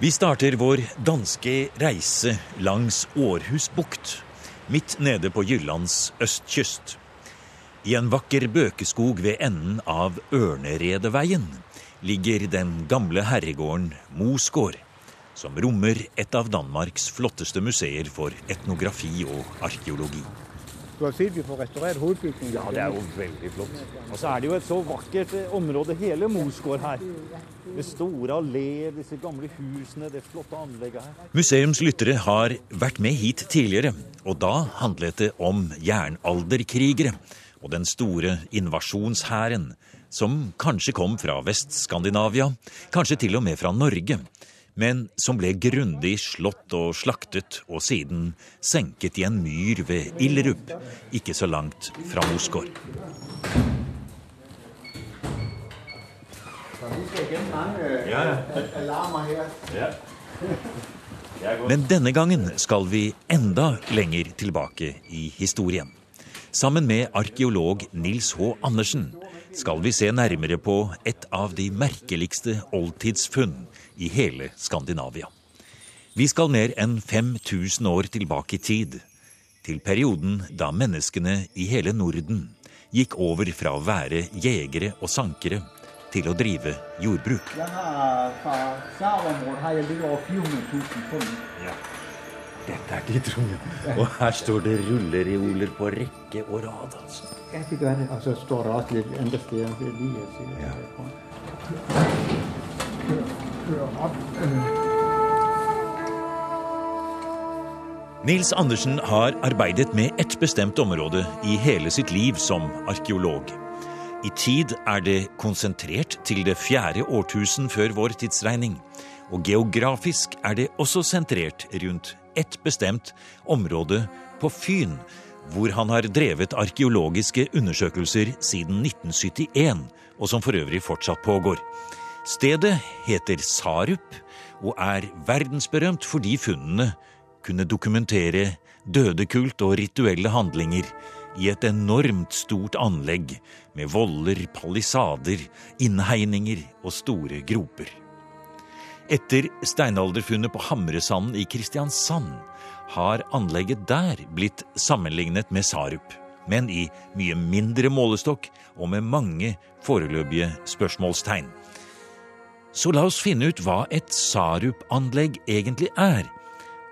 Vi starter vår danske reise langs Århusbukt, midt nede på Jyllands østkyst. I en vakker bøkeskog ved enden av Ørneredeveien ligger den gamle herregården Mosgård, som rommer et av Danmarks flotteste museer for etnografi og arkeologi. Du har sett vi får restaurert hovedbygningen. Ja, det er jo veldig flott. Og så er det jo et så vakkert eh, område, hele Mosgård her. Med store alleer, disse gamle husene, det flotte anlegget her. Museumslyttere har vært med hit tidligere, og da handlet det om jernalderkrigere og den store invasjonshæren, som kanskje kom fra Vest-Skandinavia, kanskje til og med fra Norge, men som ble grundig slått og slaktet og siden senket i en myr ved Illerup, ikke så langt fra Mosgård. Men denne gangen skal vi enda lenger tilbake i historien. Sammen med arkeolog Nils H. Andersen skal vi se nærmere på et av de merkeligste oldtidsfunn i hele Skandinavia. Vi skal mer enn 5000 år tilbake i tid, til perioden da menneskene i hele Norden gikk over fra å være jegere og sankere til å drive jordbruk. Jeg har Fra har jeg litt over 400 000 funn. Dette er ditt rom, Og her står det rullereoler på rekke og rad. altså. Jeg det være, det. Og så står der enda sted er lige. Ja. Nils Andersen har arbeidet med ett bestemt område i hele sitt liv som arkeolog. I tid er det konsentrert til det fjerde årtusen før vår tidsregning. Og geografisk er det også sentrert rundt ett bestemt område på Fyn, hvor han har drevet arkeologiske undersøkelser siden 1971, og som for øvrig fortsatt pågår. Stedet heter Sarup og er verdensberømt fordi funnene kunne dokumentere dødekult og rituelle handlinger i et enormt stort anlegg med voller, palisader, innhegninger og store groper. Etter steinalderfunnet på Hamresanden i Kristiansand har anlegget der blitt sammenlignet med Sarup, men i mye mindre målestokk og med mange foreløpige spørsmålstegn. Så la oss finne ut hva et Sarup-anlegg egentlig er,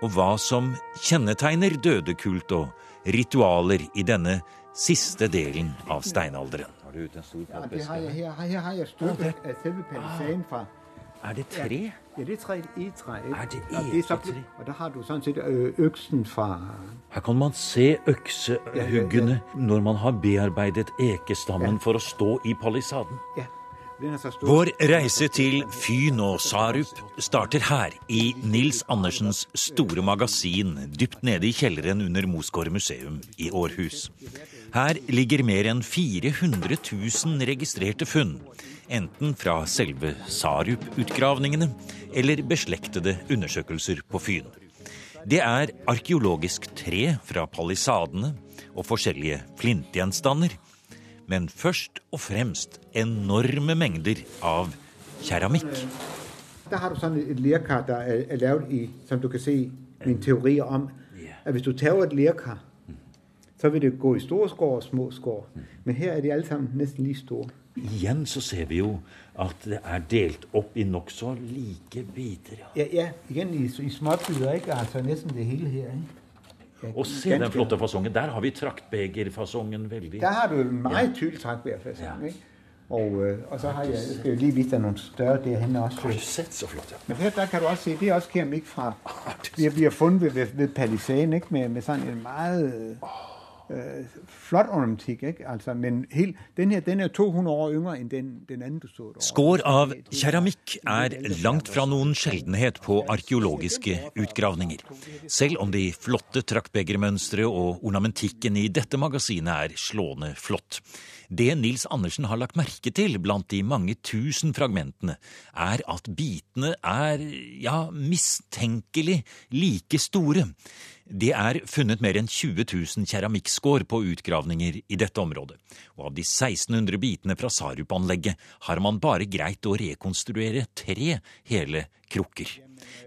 og hva som kjennetegner dødekult og ritualer i denne siste delen av steinalderen. Har du ute en stor Ja, det har jeg her. Her har jeg selve palisaden fra. Er det tre? Ja, det er tre egetræ. ikke? Er det Og det er egetræ? Og der har du sådan set øksen fra... Her kan man se øksehuggene når man har bearbeidet ekestammen for å stå i palisaden. Ja. Vår reise til Fyn og Sarup starter her, i Nils Andersens store magasin dypt nede i kjelleren under Mosgård museum i Århus. Her ligger mer enn 400 000 registrerte funn, enten fra selve Sarup-utgravningene eller beslektede undersøkelser på Fyn. Det er arkeologisk tre fra palisadene og forskjellige flintgjenstander, men først og fremst enorme mengder av keramikk. Der har du sånn et lerkar, der er, er lavet i, som du kan se, min teori om, at hvis du tar et lerkar, så vil det gå i store skår og små skår. Men her er de alle sammen nesten lige store. Igjen så ser vi jo at det er delt opp i nokså like biter. Ja. Ja, ja, igjen i, i småbiter. ikke? Altså nesten det hele her, ikke? Ja, Og se den flotte fasongen. Der har vi traktbegerfasongen veldig. Der har du en meget tydelig traktbegerfasong. Og, øh, og så har jeg, jeg skal jo lige vise deg noen større der henne også. Har du sett så flott? Ja. Men her der kan du også se, det er også keramikk fra, vi har, funnet ved, ved palisaden, ikke? Med, med sånn en meget øh, flot ornamentik, ikke? Altså, men helt, den her, den er 200 år yngre enn den, den andre du så. Skår av keramikk er langt fra noen sjeldenhet på arkeologiske utgravninger. Selv om de flotte traktbegermønstre og ornamentikken i dette magasinet er slående flott. Det Nils Andersen har lagt merke til blant de mange tusen fragmentene, er at bitene er, ja, mistenkelig like store. Det er funnet mer enn 20 000 keramikkskår på utgravninger i dette området, og av de 1600 bitene fra Sarup-anlegget har man bare greit å rekonstruere tre hele krukker.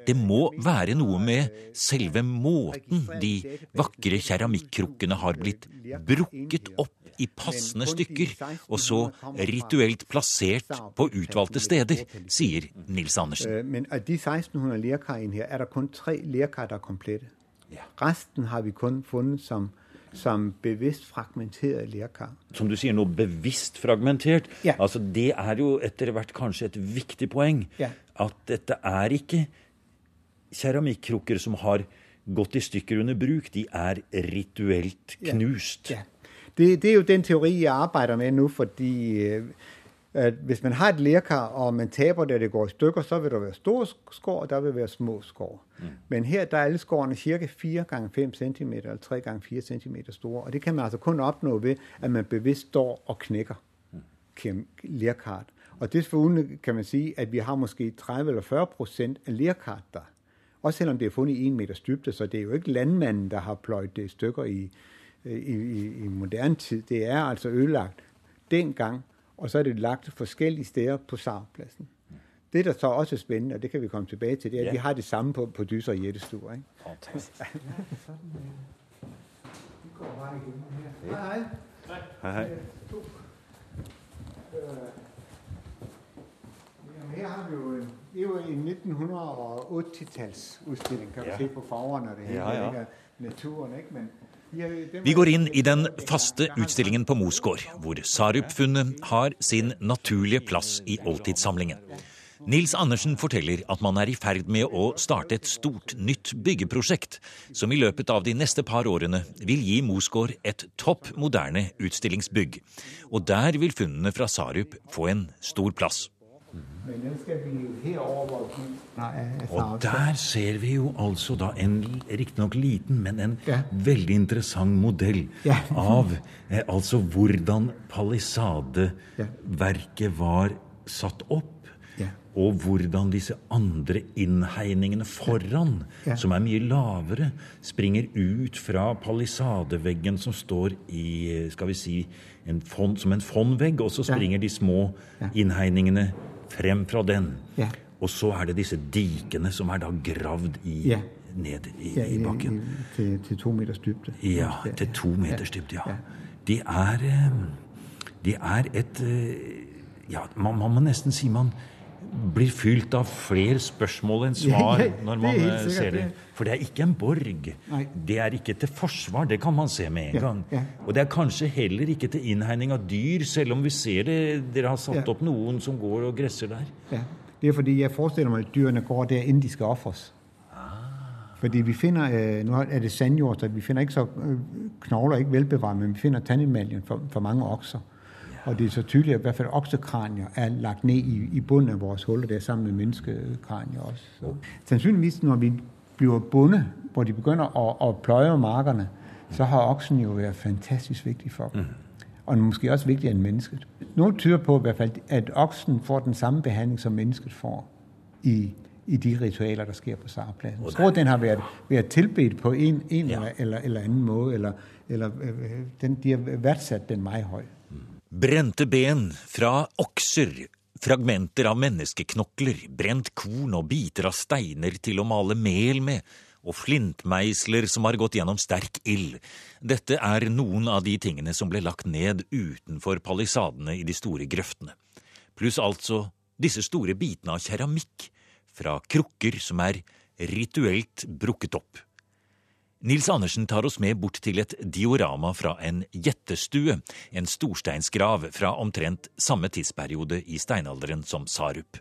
Det må være noe med selve måten de vakre keramikkrukkene har blitt brukket opp i passende stykker og så rituelt plassert på utvalgte steder, sier Nils Andersen. Øh, men av de 1600 lerkar her er det kun tre lerkar der er komplette. Resten har vi kun funnet som, som bevisst fragmenterte lerkar. Som du sier nå, bevisst fragmentert. Ja. Altså, det er jo etter hvert kanskje et viktig poeng. Ja. At dette er ikke keramikkrukker som har gått i stykker under bruk. De er rituelt knust. Ja. Det, det er jo den teori jeg arbeider med nå, fordi øh, at hvis man har et lerkar og man taper det, det går i stykker, så vil det være store skår, og der vil være små skår. Mm. Men her der er alle skårene ca. 4 ganger 5 cm eller 3 ganger 4 cm store. Og det kan man altså kun oppnå ved at man bevisst står og knekker mm. lerkaret. Og desuden kan man si at vi har måske 30 eller 40 procent av lerkaret der. Også selvom det er funnet i en meters dybde, så det er jo ikke landmanden der har pløyd det i stykker i, i, i, i moderne tid. Det er altså ødelagt den gang, og så er det lagt forskellige steder på Sarpladsen. Det der så også er spennende, og det kan vi komme tilbake til, det er at Ja. vi har det samme på, på Dyser og. Ikke? Jamen, her har vi jo en, det er jo en 1980-tallsudstilling, kan du Ja. se på farverne og det hele. Ja, ja. Naturen, ikke? Men vi, går inn i den faste utstillingen på Mosgård, hvor Sarup-funnet har sin naturlige plass i oldtidssamlingen. Nils Andersen forteller at man er i ferd med å starte et stort, nytt byggeprosjekt, som i løpet av de neste par årene vil gi Mosgård et topp moderne utstillingsbygg. Og der vil funnene fra Sarup få en stor plass. Men den skal vi jo herover, hvor vi... Nej, af Og der ser vi jo altså da en riktignok liten, men en Ja. veldig interessant modell Ja. av eh, altså hvordan palisadeverket var satt opp. Ja. Og hvordan disse andre innhegningene foran, Ja. som er mye lavere, springer ut fra palisadeveggen som står i skal vi si, en fond, som en fondvegg, og så Ja. springer de små innhegningene frem fra den. Ja. Og så er det disse dikene som er da gravd i, Ja. ned i, Ja, i bakken. til, til to meters dybde. Ja, til to meters dybde, ja. De er de er et eh, Ja, man, man må nesten si man blir fylt av flere spørsmål enn svar når man det eh, ser det. For det er ikke en borg. Nei. Det er ikke til forsvar, det kan man se med en gang. ja. Og det er kanskje heller ikke til innhegning av dyr, selv om vi ser det. Dere har satt Ja. opp noen som går og gresser der. Det er fordi jeg forestiller meg at dyrene går der innen de skal ofres. Fordi vi finner, Nå er det sandjord, så vi finner ikke så øh, knogler, ikke velbevart, men vi finner tannemaljen for, for mange okser. Og det er så tydeligt, at i hvert fald oksekranier er lagt ned i, i bunden af vores huller, der sammen med menneskekranier også. Så. Sandsynligvis, når vi bliver bundet, hvor de begynder at, at pløje markerne, så har oksen jo været fantastisk vigtig for dem. Og måske også vigtigere end mennesket. Nogle tyder på i hvert fald, at oksen får den samme behandling, som mennesket får i, i de ritualer, der sker på Sarpladsen. Jeg tror, den har været, været tilbedt på en, en Ja. eller, eller, eller anden måde, eller, eller øh, den, de har værdsat den meget højt. Brente ben fra okser, fragmenter av menneskeknokler, brent korn og biter av steiner til å male mel med, og flintmeisler som har gått gjennom sterk ild. Dette er noen av de tingene som ble lagt ned utenfor palisadene i de store grøftene. Pluss altså disse store bitene av keramikk fra krukker som er rituelt brukket opp. Nils Andersen tar oss med bort til et diorama fra en gjettestue, en storsteinsgrav fra omtrent samme tidsperiode i steinalderen som Sarup.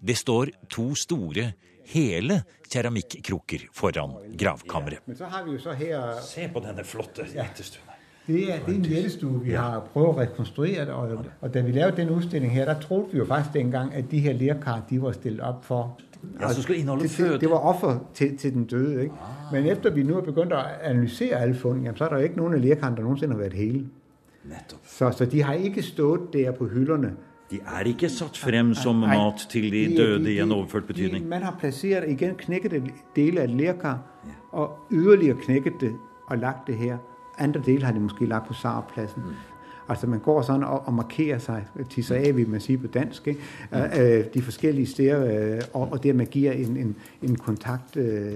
Det står to store, hele keramikkrukker foran gravkammeret. Men så har vi jo så her Se på denne flotte gjettestuen. Det er, det er en gjettestue vi har prøvd å rekonstruere, det, og, og da vi lagde den utstillingen her, der troede vi jo faktisk dengang, at de her lerkar, de var stillet opp for... Ja, som skulle indeholde det, det, det var offer til, til den døde, ikke? Men efter vi nu er begyndt at analysere alle fund, jamen, så er der ikke nogen af lerkarne, der nogensinde har været hele. Så, så de har ikke stått der på hyllene. De er ikke satt frem som Nei, mat til de de- døde de- i en overført betydning. Man har plassert igjen knekkede dele av et lerkar, og yderligere knekket det og lagt det her. Andre dele har de måske lagt på Sarpladsen. Altså man går sådan og, og markerer sig, tisser af, vil man sige på dansk, ikke? Øh, de forskellige steder, øh, og, og dermed giver en, en, en kontakt øh,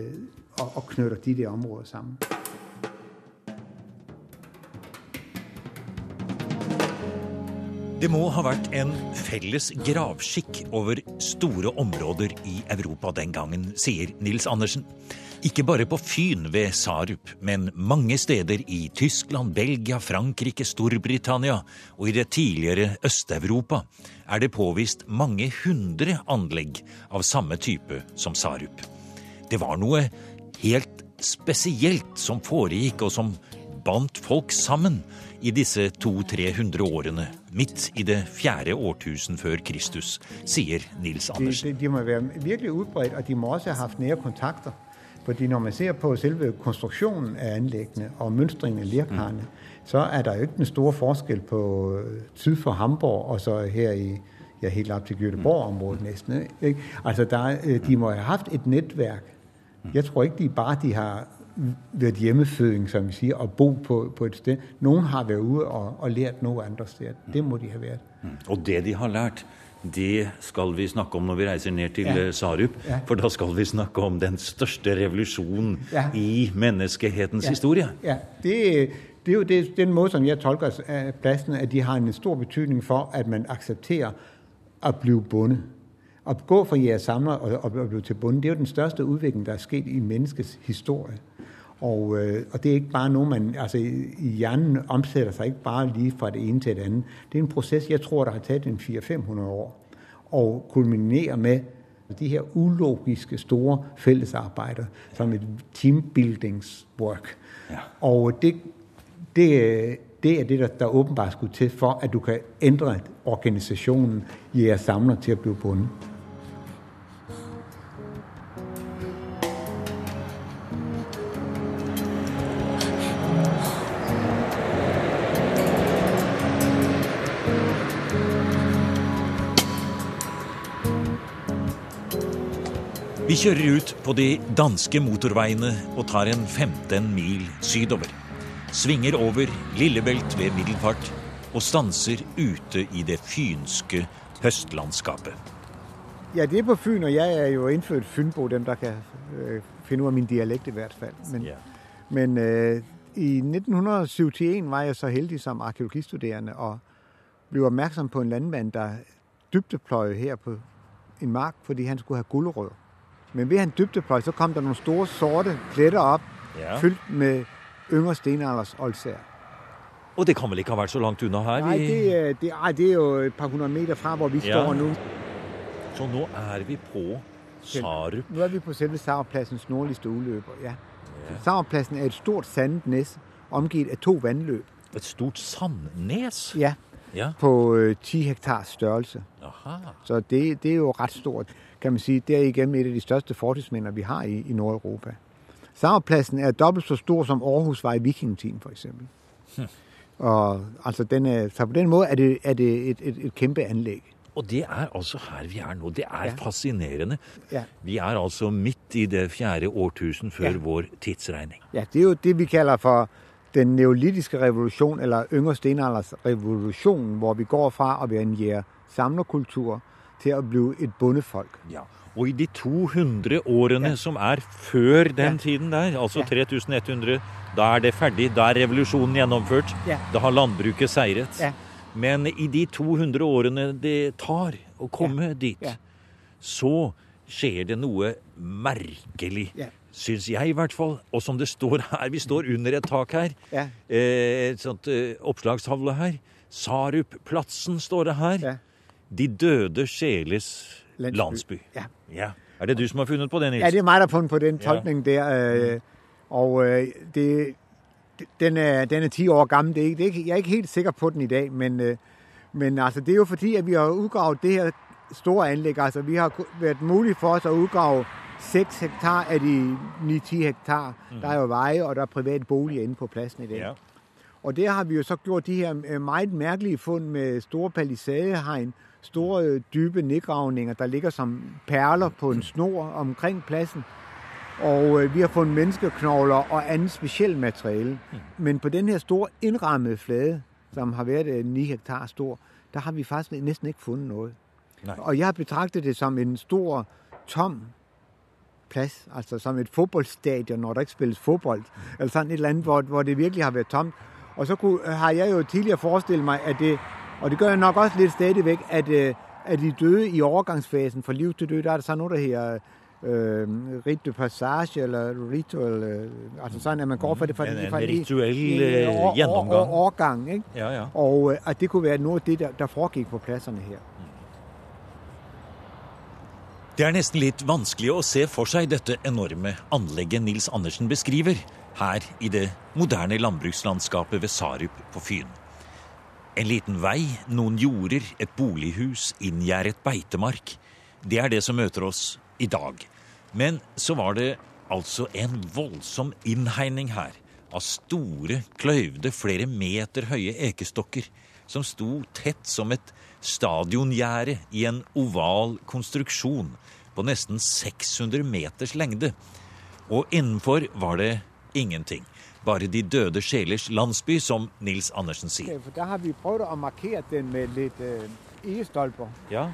og, og knytter de der områder sammen. Det må ha vært en felles gravskikk over store områder i Europa den gangen, sier Nils Andersen. Ikke bare på Fyn ved Sarup, men mange steder i Tyskland, Belgia, Frankrike, Storbritannia og i det tidligere Øst-Europa er det påvist mange hundre anlegg av samme type som Sarup. Det var noe helt spesielt som foregikk, og som bandt folk sammen i disse 200-300 årene, midt i det fjerde årtusen før Kristus, sier Nils De, Andersen. de, de må være virkelig utbredt, og de må også ha haft nære kontakter. Fordi når man ser på selve konstruksjonen av anlæggene og mønstringen af mm. så er der jo ikke den store forskel på øh, syd for Hamburg og så her i ja, helt opp til Göteborg-området næsten. Ikke? Altså der, er- øh, de må ha haft et nettverk. Jeg tror ikke de bare de har vært hjemmeføding, som vi sier, og bo på, på et sted. Noen har vært ude og, og lært noe andre steder. Det må de ha vært. Og det de har lært, det skal vi snakke om når vi reiser ned til Ja. eh, Sarup. Ja. For da skal vi snakke om den største revolusjonen Ja. i menneskehetens historie. Ja, det, det er jo det, den måde, som jeg tolker af pladsen, at de har en stor betydning for, at man aksepterer å bli bundet. Å gå fra jeres samler og, og, og blive til bundet, det er jo den største udvikling, der er sket i menneskets historie. Og, øh, og det er ikke bare noe man altså, hjernen omsetter seg ikke bare lige fra det ene til det andet. Det er en prosess jeg tror, der har tatt en 400-500 år. Og kulminerer med de her ulogiske store fellesarbeider som et teambuildingswork. Ja. Og det, det, det er det, der, der åbenbart skulle til for, at du kan ændre organisationen i jeres samler til at bli bundet. Vi kjører ut på de danske motorveiene og tar en 15 mil sydover. Svinger over Lillebelt ved Middelfart og stanser ute i det fynske høstlandskapet. Ja, det er på Fyn, og jeg er jo indfødt fynbo, dem der kan øh, ut av min dialekt i hvert fall. Men, Ja. men øh, i 1971 var jeg så heldig som arkeologistuderende og ble oppmerksom på en landmann der dybdepløjede her på en mark, fordi han skulle ha gulerødder. Men ved en dybdepløje, så kom der nogle store sorte pletter opp, Ja. fylt med yngre stenalders oldsager. Og det kan vel ikke ha vært så langt unna her? Nei, det, det, det er jo et par hundre meter fra, hvor vi Ja. står nå. Så nå er vi på Sarup. Nå er vi på selve Sarupplassens nordligste utløper. ja. Sarupplassen er et stort sandet omgitt av to vannløp. Et stort sandnes? Ja, Ja. på ti 10 hektars størrelse. Aha. Så det, det er jo ret stort, kan man sige. Det er igennem et af de største fortidsminder, vi har i, i Nordeuropa. Sauerpladsen er dobbelt så stor som Aarhus var i vikingetiden, for eksempel. Og altså, den er, så på den måde er det, er det et, et, et kæmpe anlæg. Og det er altså her vi er nå. Det er Ja. fascinerende. Ja. Vi er altså midt i det fjerde årtusen før Ja. vår tidsregning. Ja, det er jo det, vi kalder for den neolitiske revolution, eller yngre stenalders revolution, hvor vi går fra at være en samlerkultur til å bli et bondefolk. Ja. Og i de 200 årene Ja. som er før den Ja. tiden der, altså Ja. 3100, da er det ferdig. Da er revolusjonen gjennomført. Da har landbruket seiret. Men i de 200 årene det tar å komme dit, så skjer det noe merkelig. Ja. Syns jeg, i hvert fall. Og som det står her, vi står under et tak her. Eh, et sånt eh, oppslagstavle her. Sarup-platsen står det her. Ja. De døde sjeles Landsby. Ja. ja. Er det du som har funnet på det, Nils? Ja, det er meg der har funnet på den Ja. der. Øh, og øh, det, den, er, den er 10 år gammel. Det er ikke, jeg er ikke helt sikker på den i dag, men, øh, men altså, det er jo fordi, at vi har utgravd det her store anlegg. Altså, vi har vært mulig for oss å utgrave seks hektar av de ni-ti hektar. Mm. Der er jo veier, og der er private boliger inne på plassen i dag. Ja. Og der har vi jo så gjort de her meget merkelige funn med store palisadehegn, store øh, dybe nedgravninger, der ligger som perler på en snor omkring pladsen. Og øh, vi har fundet menneskeknogler og andet specielt materiale. Men på den her store innrammede flade, som har vært øh, 9 hektar stor, der har vi faktisk næsten ikke funnet noe. Nej. Og jeg har betragtet det som en stor, tom plass, altså som et fotballstadion når der ikke spilles fotball. eller sådan et eller andet, hvor, hvor det virkelig har vært tomt. Og så kunne, har jeg jo tidligere forestillet meg at det, og det gør jeg nok også lidt stadigvæk, at, øh, at de døde i overgangsfasen fra liv til død, der er der så noget, der hedder øh, rite passage, eller ritual, øh, altså sådan, at man går fra det fra, En, det, fra rituell øh, eh, år- år- årgang, ikke? Ja, ja. Og øh, at det kunne være noget af det, der, der foregik på pladserne her. Det er nesten litt vanskelig å se for seg dette enorme anlegget Nils Andersen beskriver her i det moderne landbrukslandskapet ved Sarup på Fyn. En liten vei, noen jorder, et bolighus, inngjerdet beitemark. Det er det som møter oss i dag. Men så var det altså en voldsom innhegning her av store, kløyvde, flere meter høye ekestokker som sto tett som et stadiongjerde i en oval konstruksjon på nesten 600 meters lengde. Og innenfor var det ingenting. Bare de døde sjelers landsby, som Nils Andersen sier. Okay, for Da har vi prøvd å markere den med litt øh, egestolper. Ja,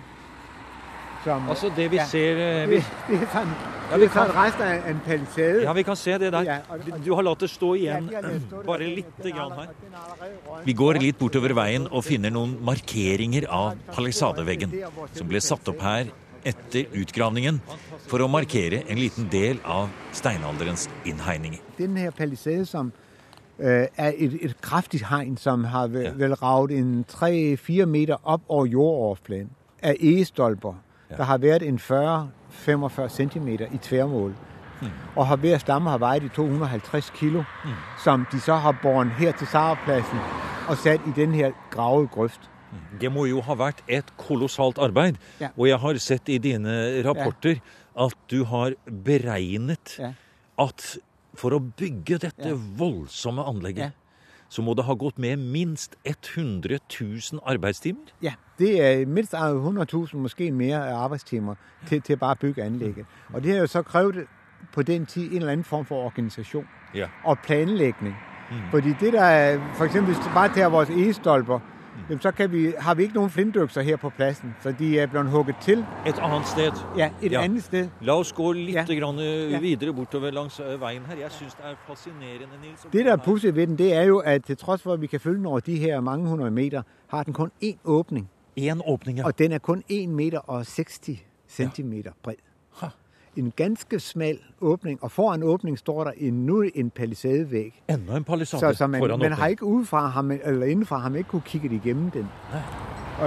Som, altså det vi Ja. ser eh, vi, det er sånn, Ja, det vi er sånn av en palisade. Ja, vi kan se det der. Du har latt det stå igjen der. bare litt lite grann her. er. Vi går litt bortover veien og finner noen markeringer av palisadeveggen som ble satt opp her etter utgravningen for å markere en liten del av steinalderens innhegninger. Denne her palisade, som øh, er et, et kraftig hegn, som har vel, Ja. vel ravet en 3-4 meter opp over jordoverfladen, af egestolper, Ja. der har vært en 40-45 cm i tverrmål. Mm. Og har hver stamme har veid i 250 kilo, mm. som de så har båret her til Sarapladsen og satt i denne her gravede grøft. Det må jo ha vært et kolossalt arbeid. Ja. Og jeg har sett i dine rapporter at du har beregnet Ja. at for å bygge dette Ja. voldsomme anlegget, Ja. så må det ha gått med minst 100 000 arbeidstimer. Ja, det er minst 100 000, måske mer arbeidstimer til, til bare å bygge anlegget. Og det har jo så krevd på den tid en eller annen form for organisasjon Ja. og planlegging. Mm. Fordi det der er, for eksempel bare tager vores egestolper, jamen så kan vi, har vi ikke noen flintøkser her på plassen, så de er blitt hugget til Et annet sted. ja, et Ja. annet sted. La oss gå litt Ja. eh, videre bortover langs eh, veien her. Jeg syns det er fascinerende, Nils. Det, der er pussig ved den, det er jo, at til trods for, at vi kan følge den over de her mange hundre meter, har den kun én åpning. Én åpning, ja. Og den er kun 1 meter og 60 centimeter bred. Ha. En ganske smal åpning, og foran åpning står der endnu en palisadevæg. Enda en palisade Så, så man, foran man har ikke udefra, har man, eller indenfra, har man ikke kunne kigge igennem den.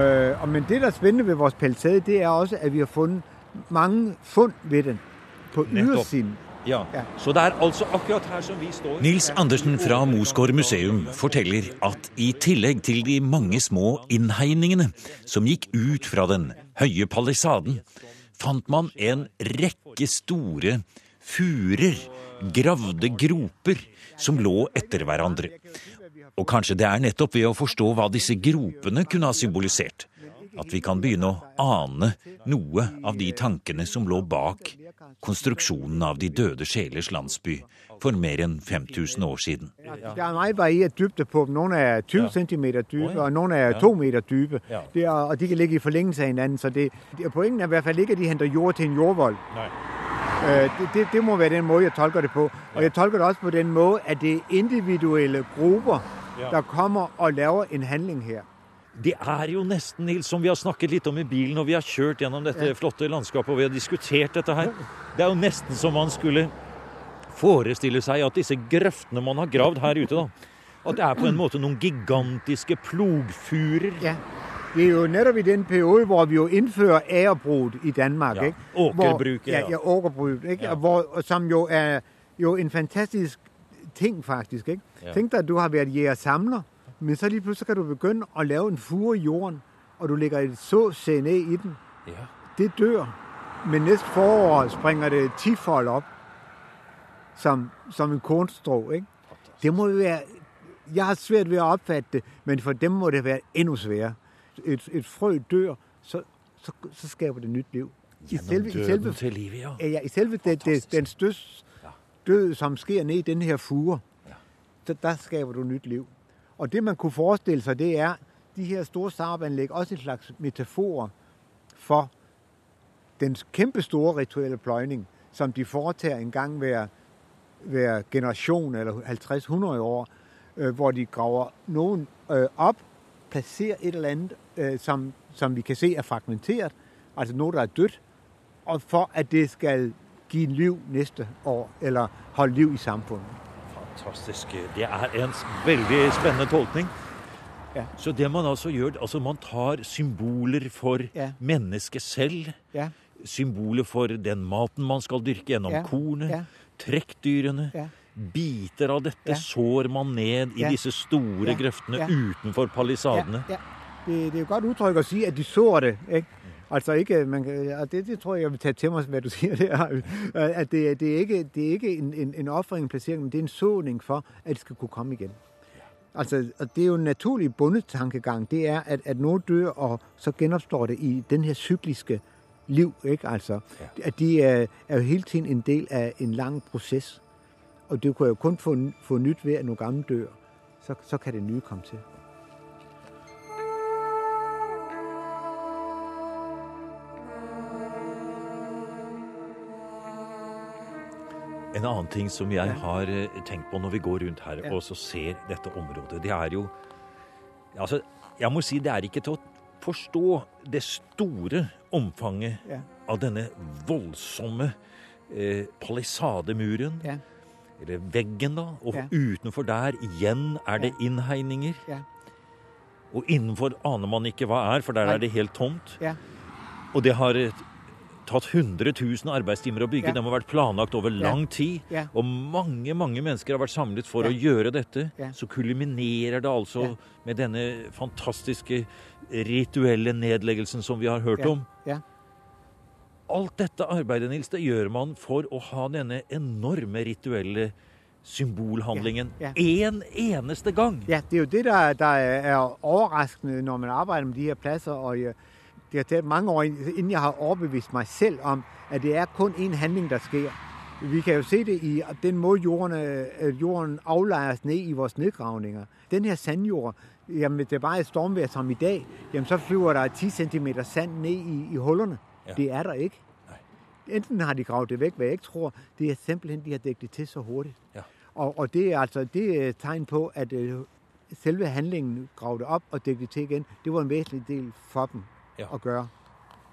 Øh, og, men det, der er spændende ved vores palisade, det er også, at vi har fundet mange fund ved den på ydersiden. Ja. Ja. Så det er altså akkurat her som vi står. Nils Andersen fra Mosgård museum forteller at i tillegg til de mange små innhegningene som gikk ut fra den høye palisaden, fant man en rekke store furer, gravde groper, som lå etter hverandre. Og kanskje det er nettopp ved å forstå hva disse gropene kunne ha symbolisert, at vi kan begynne å ane noe av de tankene som lå bak konstruksjonen av de døde sjelers landsby for mer enn 5000 år siden. Det er meget varieret dybde på dem. Noen er 20 Ja. cm dype, og noen er Ja. 2 meter dype. Er, og de kan ligge i forlengelse av hverandre. Så det, poenget er i hvert fall ikke, at de henter jord til en jordvold. Øh, det, det, det må være den måten jeg tolker det på. Og jeg tolker det også på den måten at det er individuelle grupper, der kommer og laver en handling her. Det er jo nesten, Nils, som vi har snakket litt om i bilen, og vi har kjørt gjennom dette flotte landskapet, og vi har diskutert dette her. Det er jo nesten som man skulle forestille seg at disse grøftene man har gravd her ute, da, at det er på en måte noen gigantiske plogfurer. Ja. Det er jo nettopp i den periode, hvor vi jo innfører ærebrud i Danmark. Ja, åkerbruket, ja. ja. Ja. Ikke? Ja. Hvor, som jo er jo en fantastisk ting, faktisk. Ikke? Ja. Tenk deg at du har vært jæger-samler, men så plutselig kan du begynne å lave en fure i jorden, og du legger et såsene i den. Ja. Det dør. Men neste forår springer det tifold op, som, som en kornstrå. Ikke? Det må jo være jeg har svært ved å oppfatte det, men for dem må det være enda sværere. Et, et frø dør, så, så, så skaper det nytt liv. I selve, i selve, til livet, ja. ja. I selve det, den støs, død som sker ned i denne her fure, så der skaper du nytt liv. Og det man kunne forestille seg, det er de her store startanlegg også en slags metafor for den kjempestore rituelle pløyning som de foretar en gang hver, hver generasjon, eller 50-100 år, øh, hvor de graver noen øh, opp, plasserer et eller annet øh, som, som vi kan se er fragmentert, altså noe der er dødt, og for at det skal gi liv neste år, eller holde liv i samfunnet. Fantastisk. Det er en veldig spennende tolkning. Ja. Så det man altså gjør Altså man tar symboler for ja. mennesket selv. Ja. Symboler for den maten man skal dyrke gjennom kornet. Trekkdyrene. Biter av dette sår man ned i disse store grøftene utenfor palisadene. Det, det, er jo godt uttrykk å si at de sår det. ikke? Altså ikke, man, det, det, tror jeg jeg vil ta til meg, hva du sier. Det er, at det, det, er ikke, det er ikke en, en, en offring, men det er en såning for at det skal kunne komme igjen. Altså, det er jo en naturlig bondetankegang. Det er at, at noe dør, og så gjenoppstår det i den her sykliske liv. Ikke? Altså, at de er, er jo hele tiden en del av en lang prosess. Og du kan jo kun få, få nytt ved at nogle gamle dør. Så, så kan det nye komme til. En annen ting som jeg har eh, tenkt på når vi går rundt her og så ser dette området, det er jo Altså, jeg må si det er ikke til å forstå det store omfanget ja. av denne voldsomme eh, palisademuren. Ja. Eller veggen, da. Og ja. utenfor der igjen er det innhegninger. Og innenfor aner man ikke hva er, for der er det helt tomt. Og det har tatt 100 000 arbeidstimer å bygge. Ja. Den har vært planlagt over lang tid. Ja. Og mange mange mennesker har vært samlet for ja. å gjøre dette. Så kulminerer det altså med denne fantastiske rituelle nedleggelsen som vi har hørt om. Alt dette arbeidet Nils, det gjør man for å ha denne enorme rituelle symbolhandlingen én en eneste gang. Ja, det er jo det der, der er overraskende når man arbeider med de her plasser. og det har taget mange år, inden jeg har overbevist meg selv om, at det er kun én handling, der sker. Vi kan jo se det i den måde, jorden, øh, jorden aflejres ned i vores nedgravninger. Den her sandjord, jamen det er bare et stormvejr som i dag, jamen så flyver der 10 cm sand ned i, i hullerne. Ja. Det er der ikke. Enten har de gravet det væk, hvad jeg ikke tror, det er simpelthen, de har dækket det til så hurtigt. Ja. Og, og det er altså det er tegn på, at øh, selve handlingen grave det op og dækket det til igen, det var en væsentlig del for dem ja. å.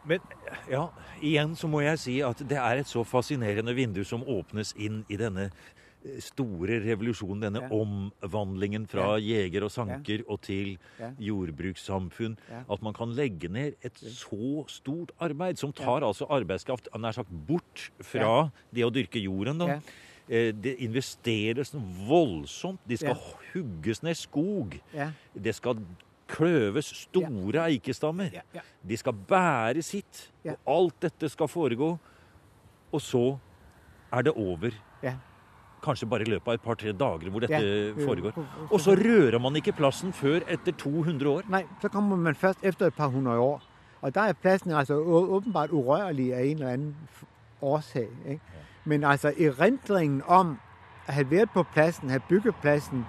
Men ja, igjen så må jeg si at det er et så fascinerende vindu som åpnes inn i denne eh, store revolusjonen, denne ja. omvandlingen fra ja. jeger og sanker ja. og til jordbrukssamfunn. At man kan legge ned et så stort arbeid, som tar altså arbeidskraft nær sagt bort fra det å dyrke jorden. da. Eh, det investeres voldsomt. De skal hugges ned skog. Det skal kløves store eikestammer. De skal bære sitt. Og alt dette skal foregå. Og så er det over. Kanskje bare i løpet av et par-tre dager hvor dette foregår. Og så rører man ikke plassen før etter 200 år. Nei, så kommer man først etter et par hundre år. Og da er plassen altså åpenbart urørlig av en eller annen årsak. Ikke? Men altså erindringen om å ha vært på plassen, ha bygget plassen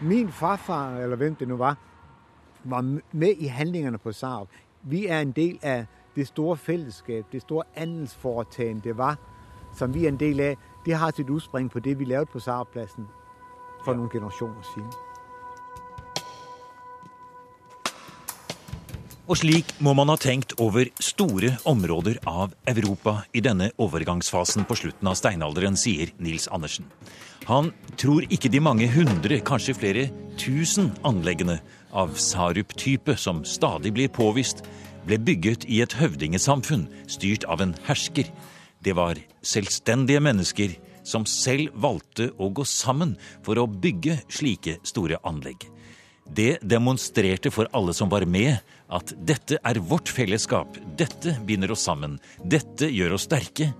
Min farfar, eller hvem det nå var, var med i handlingene på SARV. Vi er en del av det store fellesskap, det store andelsforetagende det var, som vi er en del av. Det har sitt utspring på det vi lagde på Saab-plassen for noen generasjoner siden. Og slik må man ha tenkt over store områder av Europa i denne overgangsfasen på slutten av steinalderen, sier Nils Andersen. Han tror ikke de mange hundre, kanskje flere tusen anleggene av Sarup-type som stadig blir påvist, ble bygget i et høvdingesamfunn styrt av en hersker. Det var selvstendige mennesker som selv valgte å gå sammen for å bygge slike store anlegg. Det demonstrerte for alle som var med, at dette er vårt fellesskap, dette binder oss sammen, dette gjør oss sterke,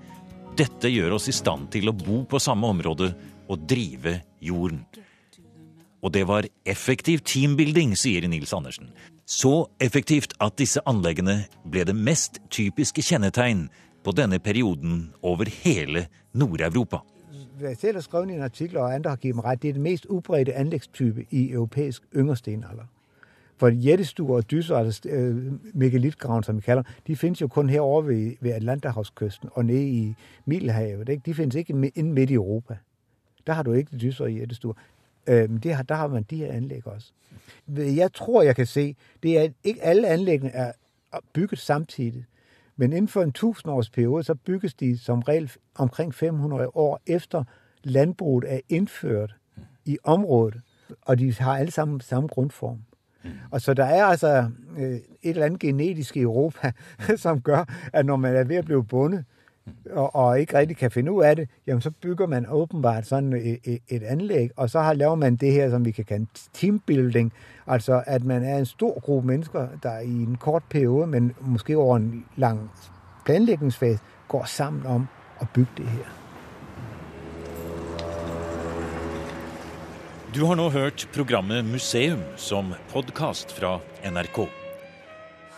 dette gjør oss i stand til å bo på samme område og drive jorden. Og det var effektiv teambuilding, sier Nils Andersen. Så effektivt at disse anleggene ble det mest typiske kjennetegn på denne perioden over hele Nord-Europa. Jeg selv har skrevet i en artikel, og andre har gitt meg rett, det er den mest utbredte anlægstype i europæisk yngre stenalder. For jættestuer og dyser, altså øh, megalitgraven, som vi kaller de finnes jo kun herovre ved, ved Atlanterhavskysten og nede i Middelhavet. Ikke? De finnes ikke inden midt i Europa. Der har du ikke dyser og jættestuer. Øh, det har, der har man de her anlæg også. Jeg tror jeg kan se, det er at ikke alle anlæggene er bygget samtidig. Men innenfor en tusenårsperiode så bygges de som regel omkring 500 år efter landbruget er innført i området. Og de har alle sammen samme grunnform. Og så der er altså øh, et eller annet genetisk i Europa som gjør at når man er ved å bli bundet og, og, ikke rigtig kan finne ut av det, jamen så bygger man åpenbart sådan et, et, et anlæg, og så laver man det her, som vi kan kalle teambuilding, altså at man er en stor gruppe mennesker, der i en kort periode, men måske over en lang planlægningsfase, går sammen om å bygge det her. Du har nå hørt programmet Museum som podkast fra NRK.